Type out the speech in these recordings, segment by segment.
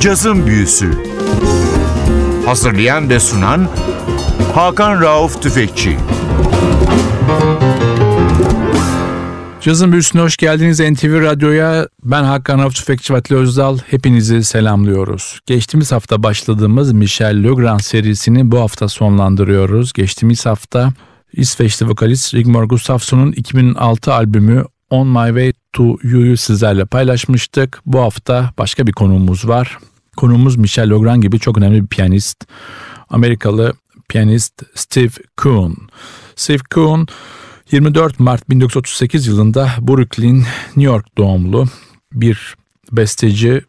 Cazın Büyüsü Hazırlayan ve sunan Hakan Rauf Tüfekçi Cazın Büyüsü'ne hoş geldiniz NTV Radyo'ya. Ben Hakan Rauf Tüfekçi Vatli Özdal. Hepinizi selamlıyoruz. Geçtiğimiz hafta başladığımız Michel Legrand serisini bu hafta sonlandırıyoruz. Geçtiğimiz hafta İsveçli vokalist Rigmor Gustafsson'un 2006 albümü On My Way to You'yu sizlerle paylaşmıştık. Bu hafta başka bir konuğumuz var. Konuğumuz Michel Legrand gibi çok önemli bir piyanist. Amerikalı piyanist Steve Kuhn. Steve Kuhn 24 Mart 1938 yılında Brooklyn, New York doğumlu bir besteci,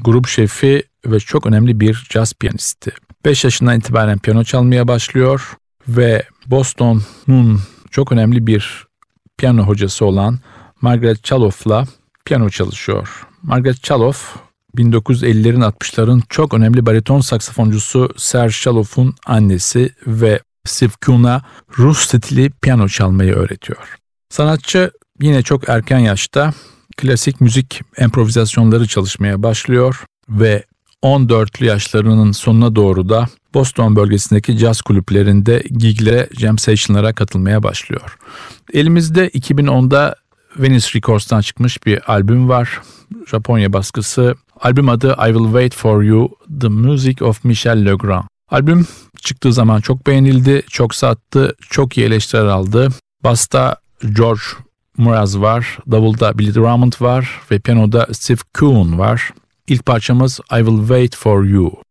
grup şefi ve çok önemli bir caz piyanisti. 5 yaşından itibaren piyano çalmaya başlıyor ve Boston'un çok önemli bir piyano hocası olan Margaret Chaloff'la piyano çalışıyor. Margaret Chaloff 1950'lerin 60'ların çok önemli bariton saksafoncusu Serge Chaloff'un annesi ve Steve Kuhn'a Rus stili piyano çalmayı öğretiyor. Sanatçı yine çok erken yaşta klasik müzik improvizasyonları çalışmaya başlıyor ve 14'lü yaşlarının sonuna doğru da Boston bölgesindeki caz kulüplerinde giglere, jam session'lara katılmaya başlıyor. Elimizde 2010'da Venice Records'tan çıkmış bir albüm var. Japonya baskısı. Albüm adı I Will Wait For You, The Music of Michel Legrand. Albüm çıktığı zaman çok beğenildi, çok sattı, çok iyi eleştiriler aldı. Basta George Mraz var, davulda Billy Drummond var ve piyanoda Steve Kuhn var. İlk parçamız I Will Wait For You.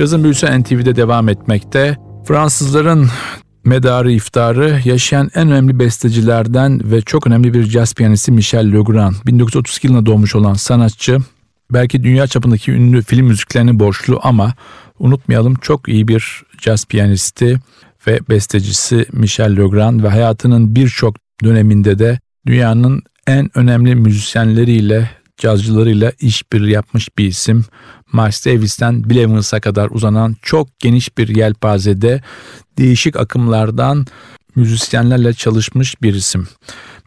Cazın büyüsü NTV'de devam etmekte. Fransızların medarı iftarı yaşayan en önemli bestecilerden ve çok önemli bir caz piyanisti Michel Legrand. 1932 yılında doğmuş olan sanatçı belki dünya çapındaki ünlü film müziklerini borçlu ama unutmayalım çok iyi bir caz piyanisti ve bestecisi Michel Legrand ve hayatının birçok döneminde de dünyanın en önemli müzisyenleriyle, cazcılarıyla işbirliği yapmış bir isim. Miles Davis'ten Bill Evans'a kadar uzanan çok geniş bir yelpazede değişik akımlardan müzisyenlerle çalışmış bir isim.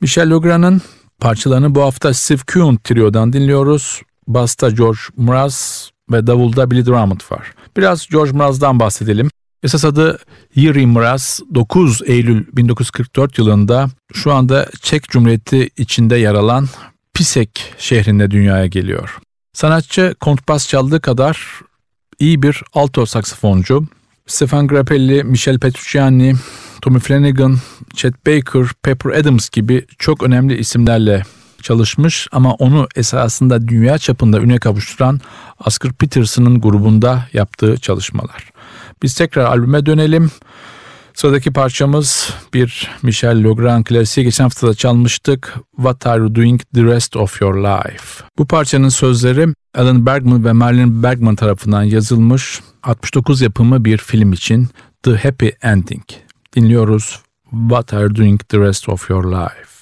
Michel Legrand'ın parçalarını bu hafta Steve Kuhn Trio'dan dinliyoruz. Basta George Mraz ve davulda Billy Drummond var. Biraz George Mraz'dan bahsedelim. Esas adı Yuri Mraz 9 Eylül 1944 yılında şu anda Çek Cumhuriyeti içinde yer alan Pisek şehrinde dünyaya geliyor. Sanatçı kontrbas çaldığı kadar iyi bir alto saksafoncu. Stefan Grappelli, Michel Petrucciani, Tommy Flanagan, Chet Baker, Pepper Adams gibi çok önemli isimlerle çalışmış ama onu esasında dünya çapında üne kavuşturan Oscar Peterson'ın grubunda yaptığı çalışmalar. Biz tekrar albüme dönelim. Sıradaki parçamız bir Michel Legrand klasiği. Geçen hafta da çalmıştık. What Are You Doing The Rest Of Your Life. Bu parçanın sözleri Alan Bergman ve Marilyn Bergman tarafından yazılmış 69 yapımı bir film için The Happy Ending. Dinliyoruz What Are You Doing The Rest Of Your Life.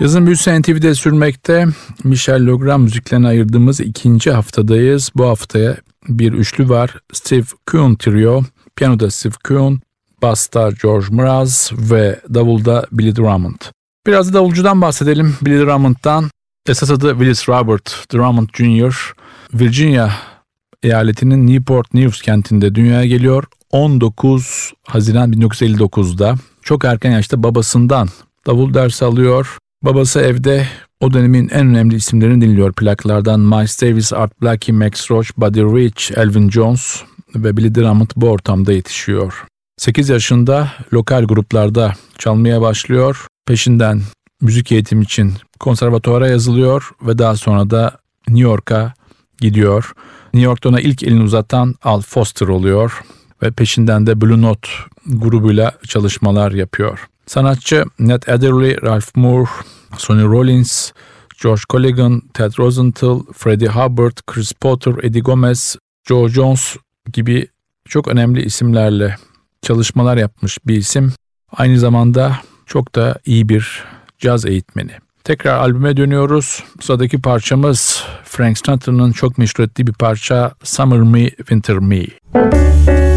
Yazın büyüsü NTV'de sürmekte. Michel Legrand müziklerine ayırdığımız ikinci haftadayız. Bu haftaya bir üçlü var. Steve Kuhn Trio, piyanoda Steve Kuhn, basta George Mraz ve davulda Billy Drummond. Biraz da davulcudan bahsedelim. Billy Drummond'dan. Esas adı Willis Robert Drummond Jr. Virginia eyaletinin Newport News kentinde dünyaya geliyor. 19 Haziran 1959'da çok erken yaşta babasından davul dersi alıyor. Babası evde o dönemin en önemli isimlerini dinliyor plaklardan. Miles Davis, Art Blakey, Max Roach, Buddy Rich, Elvin Jones ve Billy Drummond bu ortamda yetişiyor. 8 yaşında lokal gruplarda çalmaya başlıyor. Peşinden müzik eğitim için konservatuvara yazılıyor ve daha sonra da New York'a gidiyor. New York'ta ona ilk elini uzatan Al Foster oluyor ve peşinden de Blue Note grubuyla çalışmalar yapıyor. Sanatçı Ned Adderley, Ralph Moore, Sonny Rollins, George Colligan, Ted Rosenthal, Freddie Hubbard, Chris Potter, Eddie Gomez, Joe Jones gibi çok önemli isimlerle çalışmalar yapmış bir isim. Aynı zamanda çok da iyi bir caz eğitmeni. Tekrar albüme dönüyoruz. Sıradaki parçamız Frank Sinatra'nın çok meşhur ettiği bir parça Summer Me, Winter Me. Müzik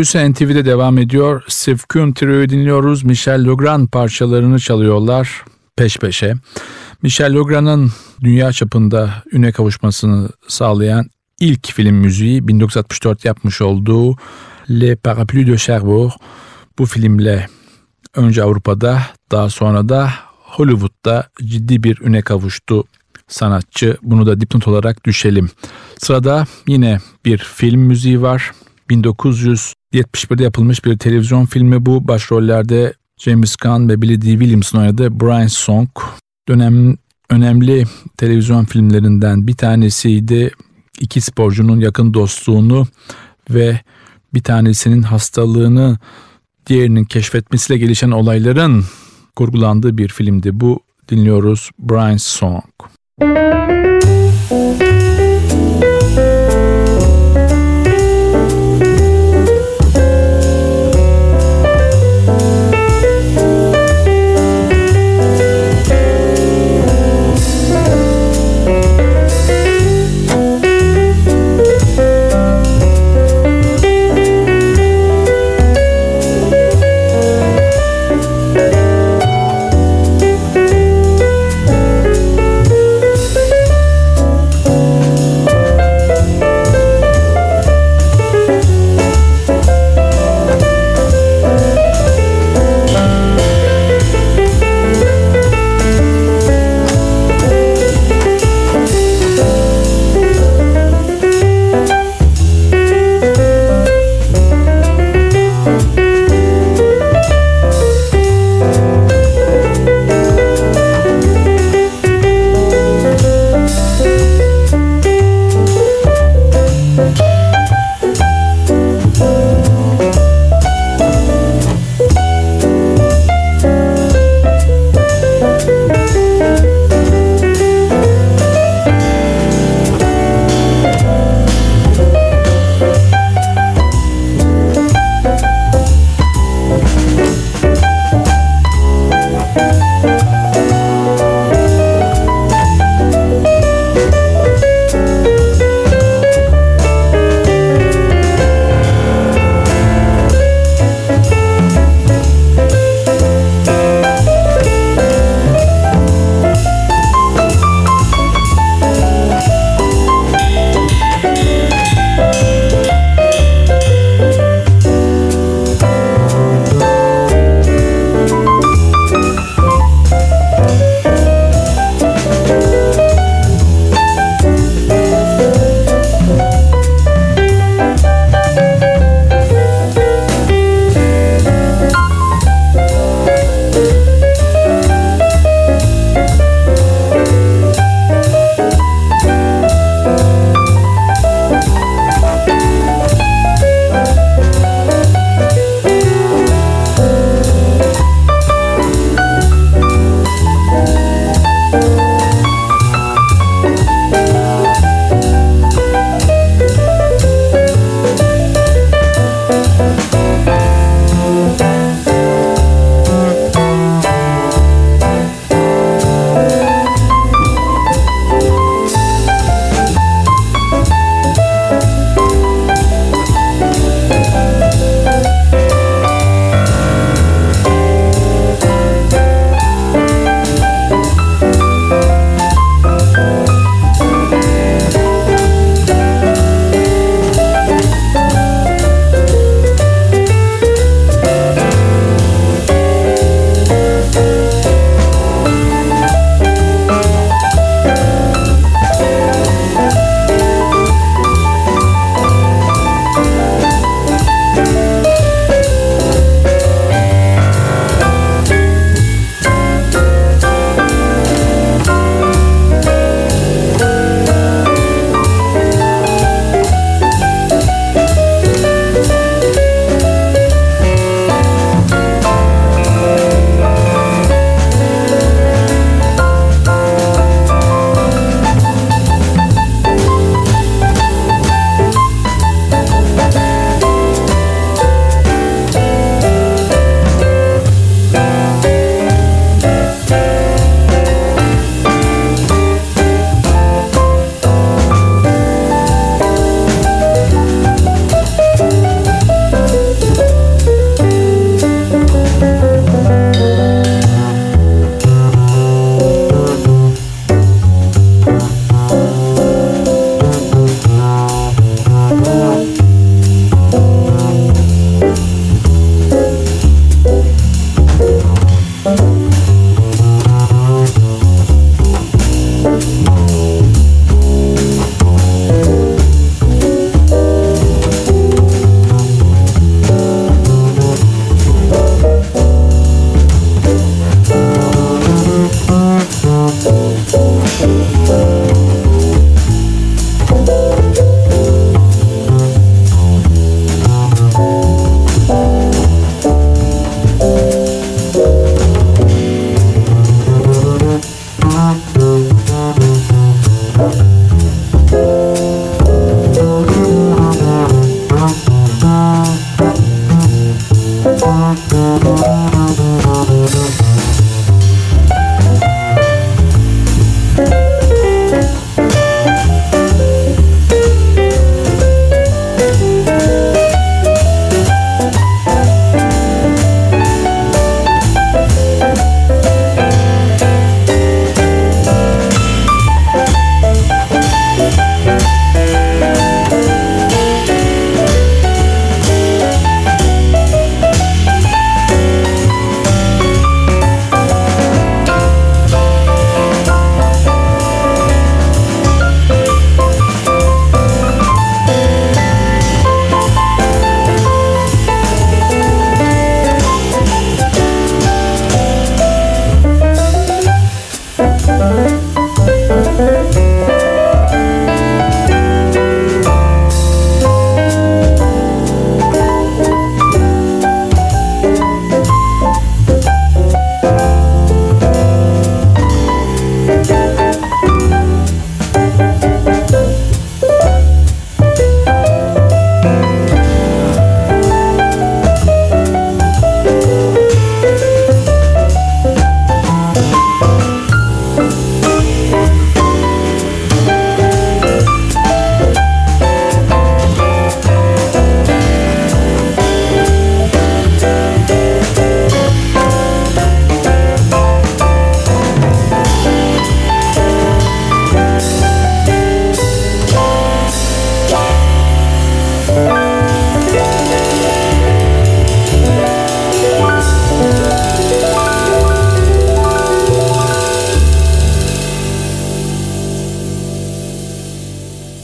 Büyüsü NTV'de devam ediyor. Steve Kuhn Trio'yu dinliyoruz. Michel Legrand parçalarını çalıyorlar peş peşe. Michel Legrand'ın dünya çapında üne kavuşmasını sağlayan ilk film müziği 1964 yapmış olduğu Le Parapluie de Cherbourg. Bu filmle önce Avrupa'da daha sonra da Hollywood'da ciddi bir üne kavuştu sanatçı. Bunu da dipnot olarak düşelim. Sırada yine bir film müziği var. 1971'de yapılmış bir televizyon filmi bu. Başrollerde James Caan ve Billy D. Williams'ın oynadığı Brian Song. Dönem önemli televizyon filmlerinden bir tanesiydi. İki sporcunun yakın dostluğunu ve bir tanesinin hastalığını diğerinin keşfetmesiyle gelişen olayların kurgulandığı bir filmdi. Bu dinliyoruz Brian Song. Müzik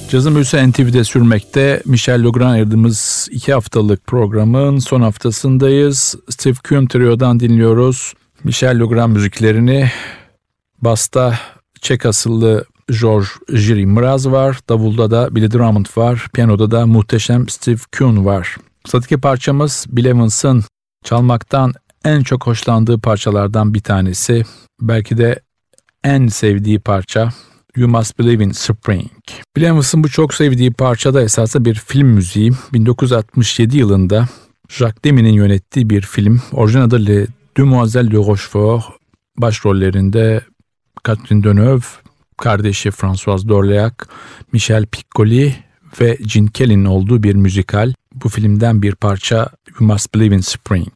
Cazın Büyüsü NTV'de sürmekte. Michel Legrand ayırdığımız iki haftalık programın son haftasındayız. Steve Kuhn Trio'dan dinliyoruz. Michel Legrand müziklerini. Basta Çek asıllı George Jiri Mraz var. Davulda da Billy Drummond var. Piyanoda da muhteşem Steve Kuhn var. Sıradaki parçamız Bill Evans'ın çalmaktan en çok hoşlandığı parçalardan bir tanesi. Belki de en sevdiği parça You Must Believe in Spring. Evans'ın bu çok sevdiği parçada esasında bir film müziği. 1967 yılında Jacques Demy'nin yönettiği bir film. Orijinal adı Le Demoiselles de Rochefort. Başrollerinde Catherine Deneuve, kardeşi François d'Orléac, Michel Piccoli ve Gene Kelly'nin olduğu bir müzikal. Bu filmden bir parça You Must Believe in Spring.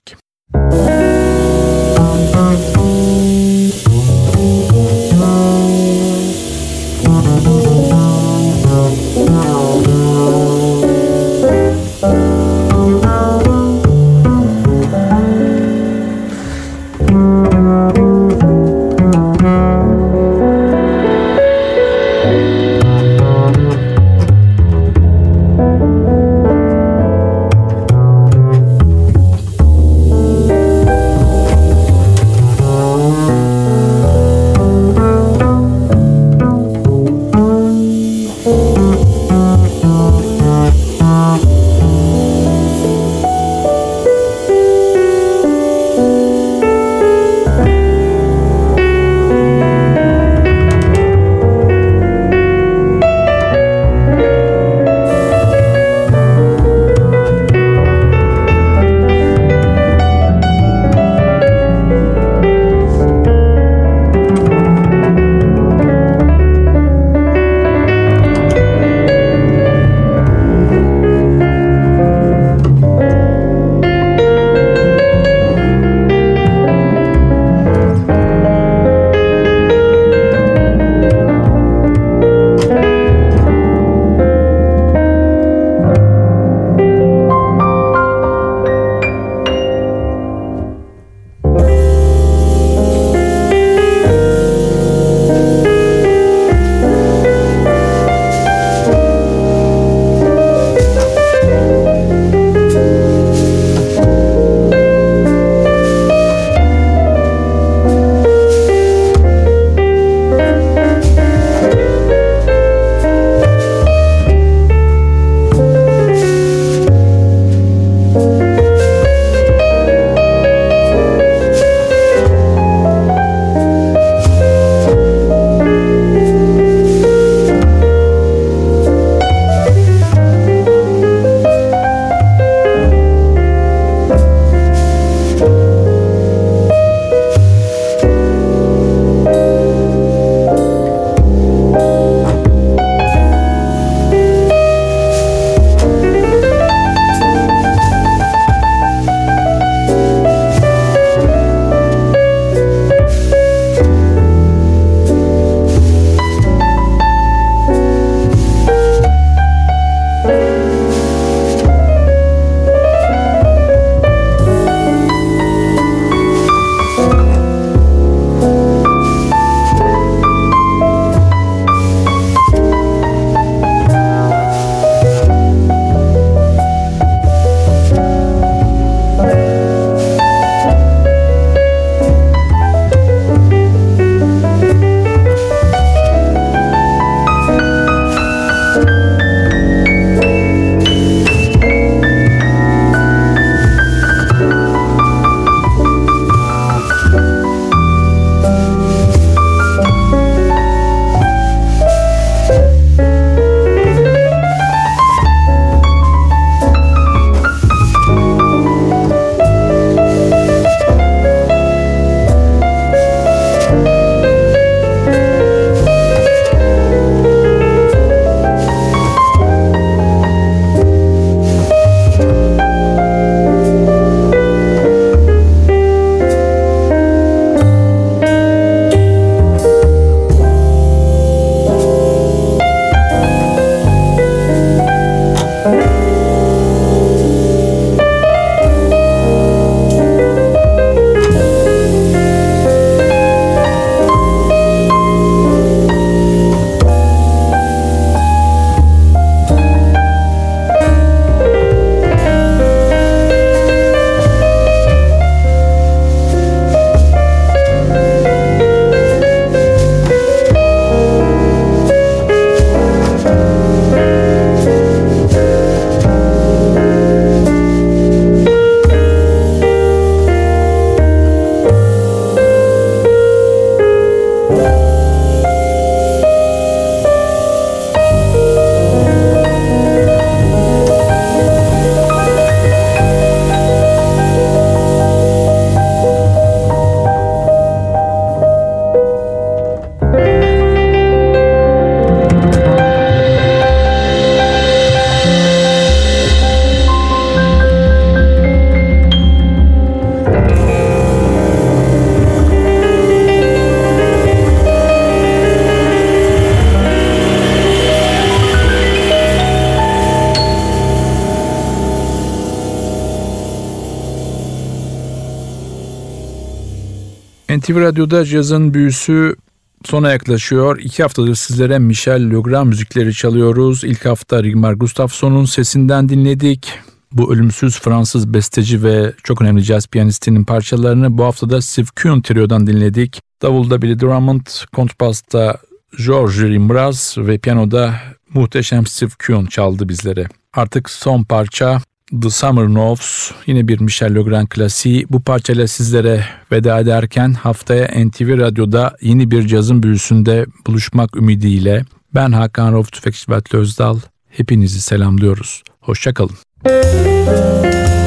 NTV Radyo'da cazın büyüsü sona yaklaşıyor. İki haftadır sizlere Michel Legrand müzikleri çalıyoruz. İlk hafta Rigmar Gustafsson'un sesinden dinledik. Bu ölümsüz Fransız besteci ve çok önemli caz piyanistinin parçalarını bu haftada Steve Kuhn Trio'dan dinledik. Davulda Billy Drummond, kontrbasta George Rimbraz ve piyanoda muhteşem Steve Kuhn çaldı bizlere. Artık son parça The Summer Noves yine bir Michel Legrand klasiği. Bu parçayla sizlere veda ederken haftaya NTV Radyo'da yeni bir cazın büyüsünde buluşmak ümidiyle ben Hakan Rauf Tüfekçi Özdal hepinizi selamlıyoruz. Hoşçakalın. Cazın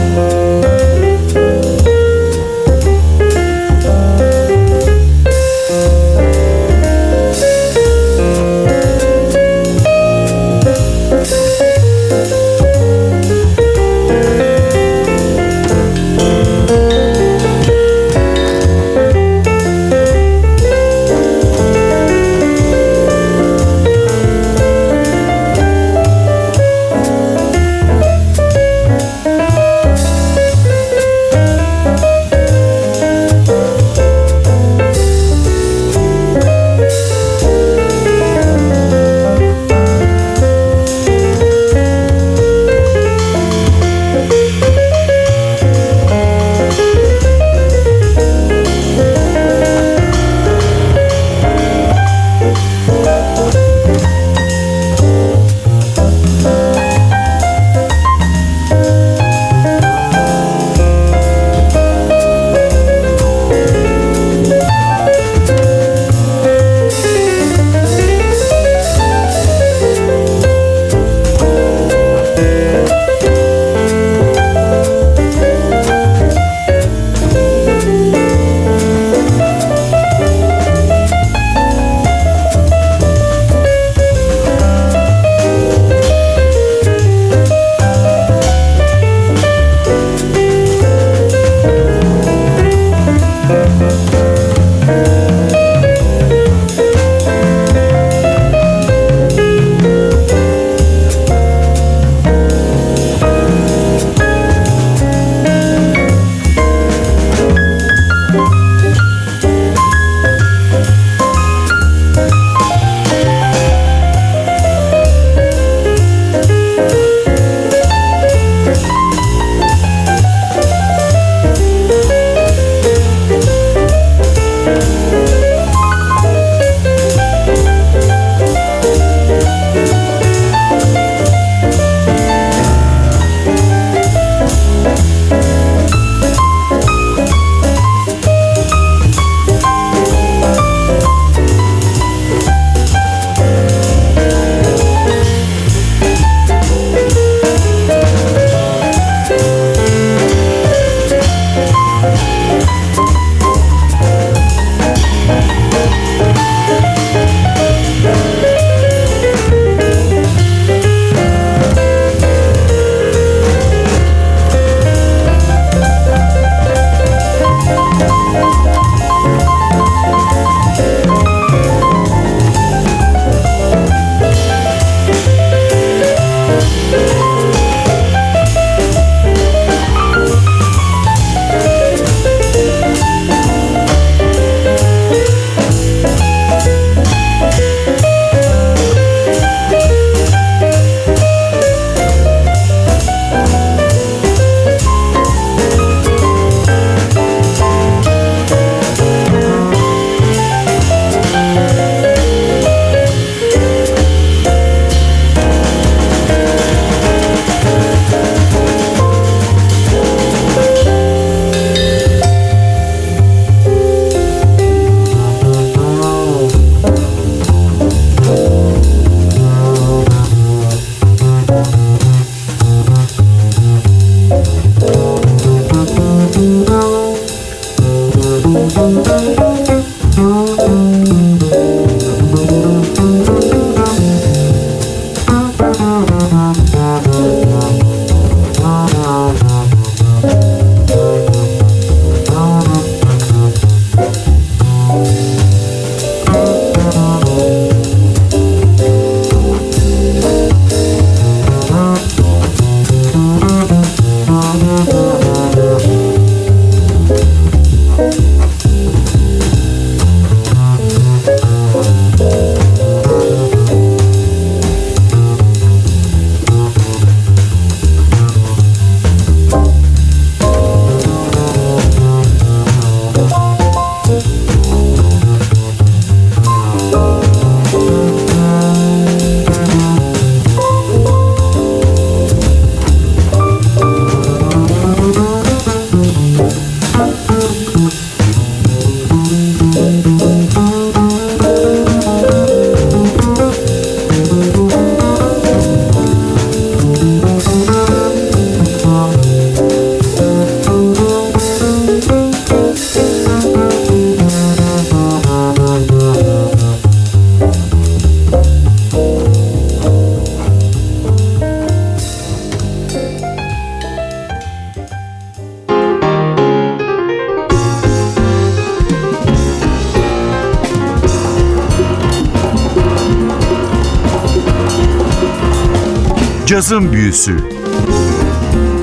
Büyüsü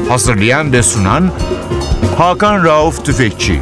Hazırlayan ve sunan Hakan Rauf Tüfekçi